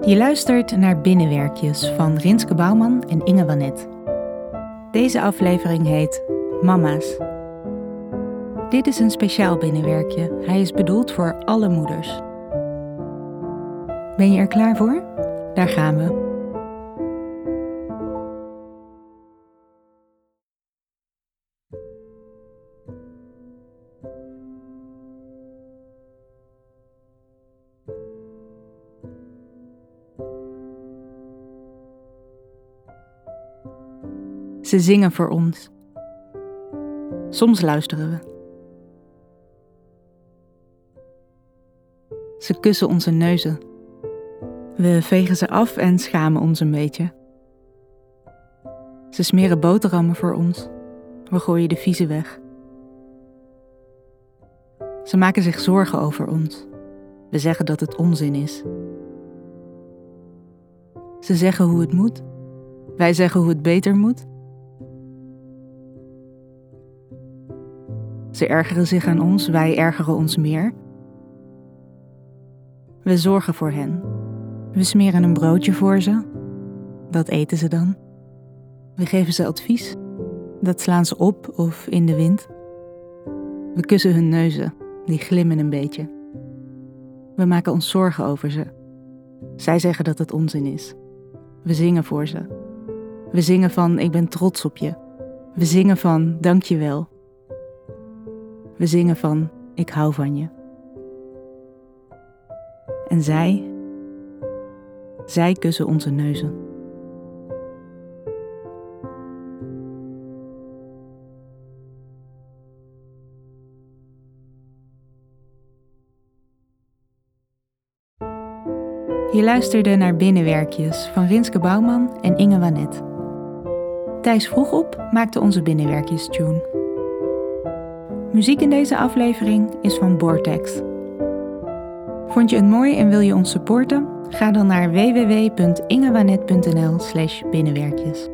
Je luistert naar Binnenwerkjes van Rinske Bouwman en Inge Wanet. Deze aflevering heet Mama's. Dit is een speciaal binnenwerkje. Hij is bedoeld voor alle moeders. Ben je er klaar voor? Daar gaan we. Ze zingen voor ons. Soms luisteren we. Ze kussen onze neuzen. We vegen ze af en schamen ons een beetje. Ze smeren boterhammen voor ons. We gooien de vieze weg. Ze maken zich zorgen over ons. We zeggen dat het onzin is. Ze zeggen hoe het moet. Wij zeggen hoe het beter moet. Ze ergeren zich aan ons, wij ergeren ons meer. We zorgen voor hen. We smeren een broodje voor ze. Dat eten ze dan. We geven ze advies. Dat slaan ze op of in de wind. We kussen hun neuzen, die glimmen een beetje. We maken ons zorgen over ze. Zij zeggen dat het onzin is. We zingen voor ze. We zingen van ik ben trots op je. We zingen van dank je wel. We zingen van Ik hou van je. En zij, zij kussen onze neuzen. Je luisterde naar Binnenwerkjes van Rinske Bouwman en Inge Wanet. Thijs vroeg op maakte onze Binnenwerkjes tune. Muziek in deze aflevering is van Vortex. Vond je het mooi en wil je ons supporten? Ga dan naar www.ingewanet.nl/binnenwerkjes.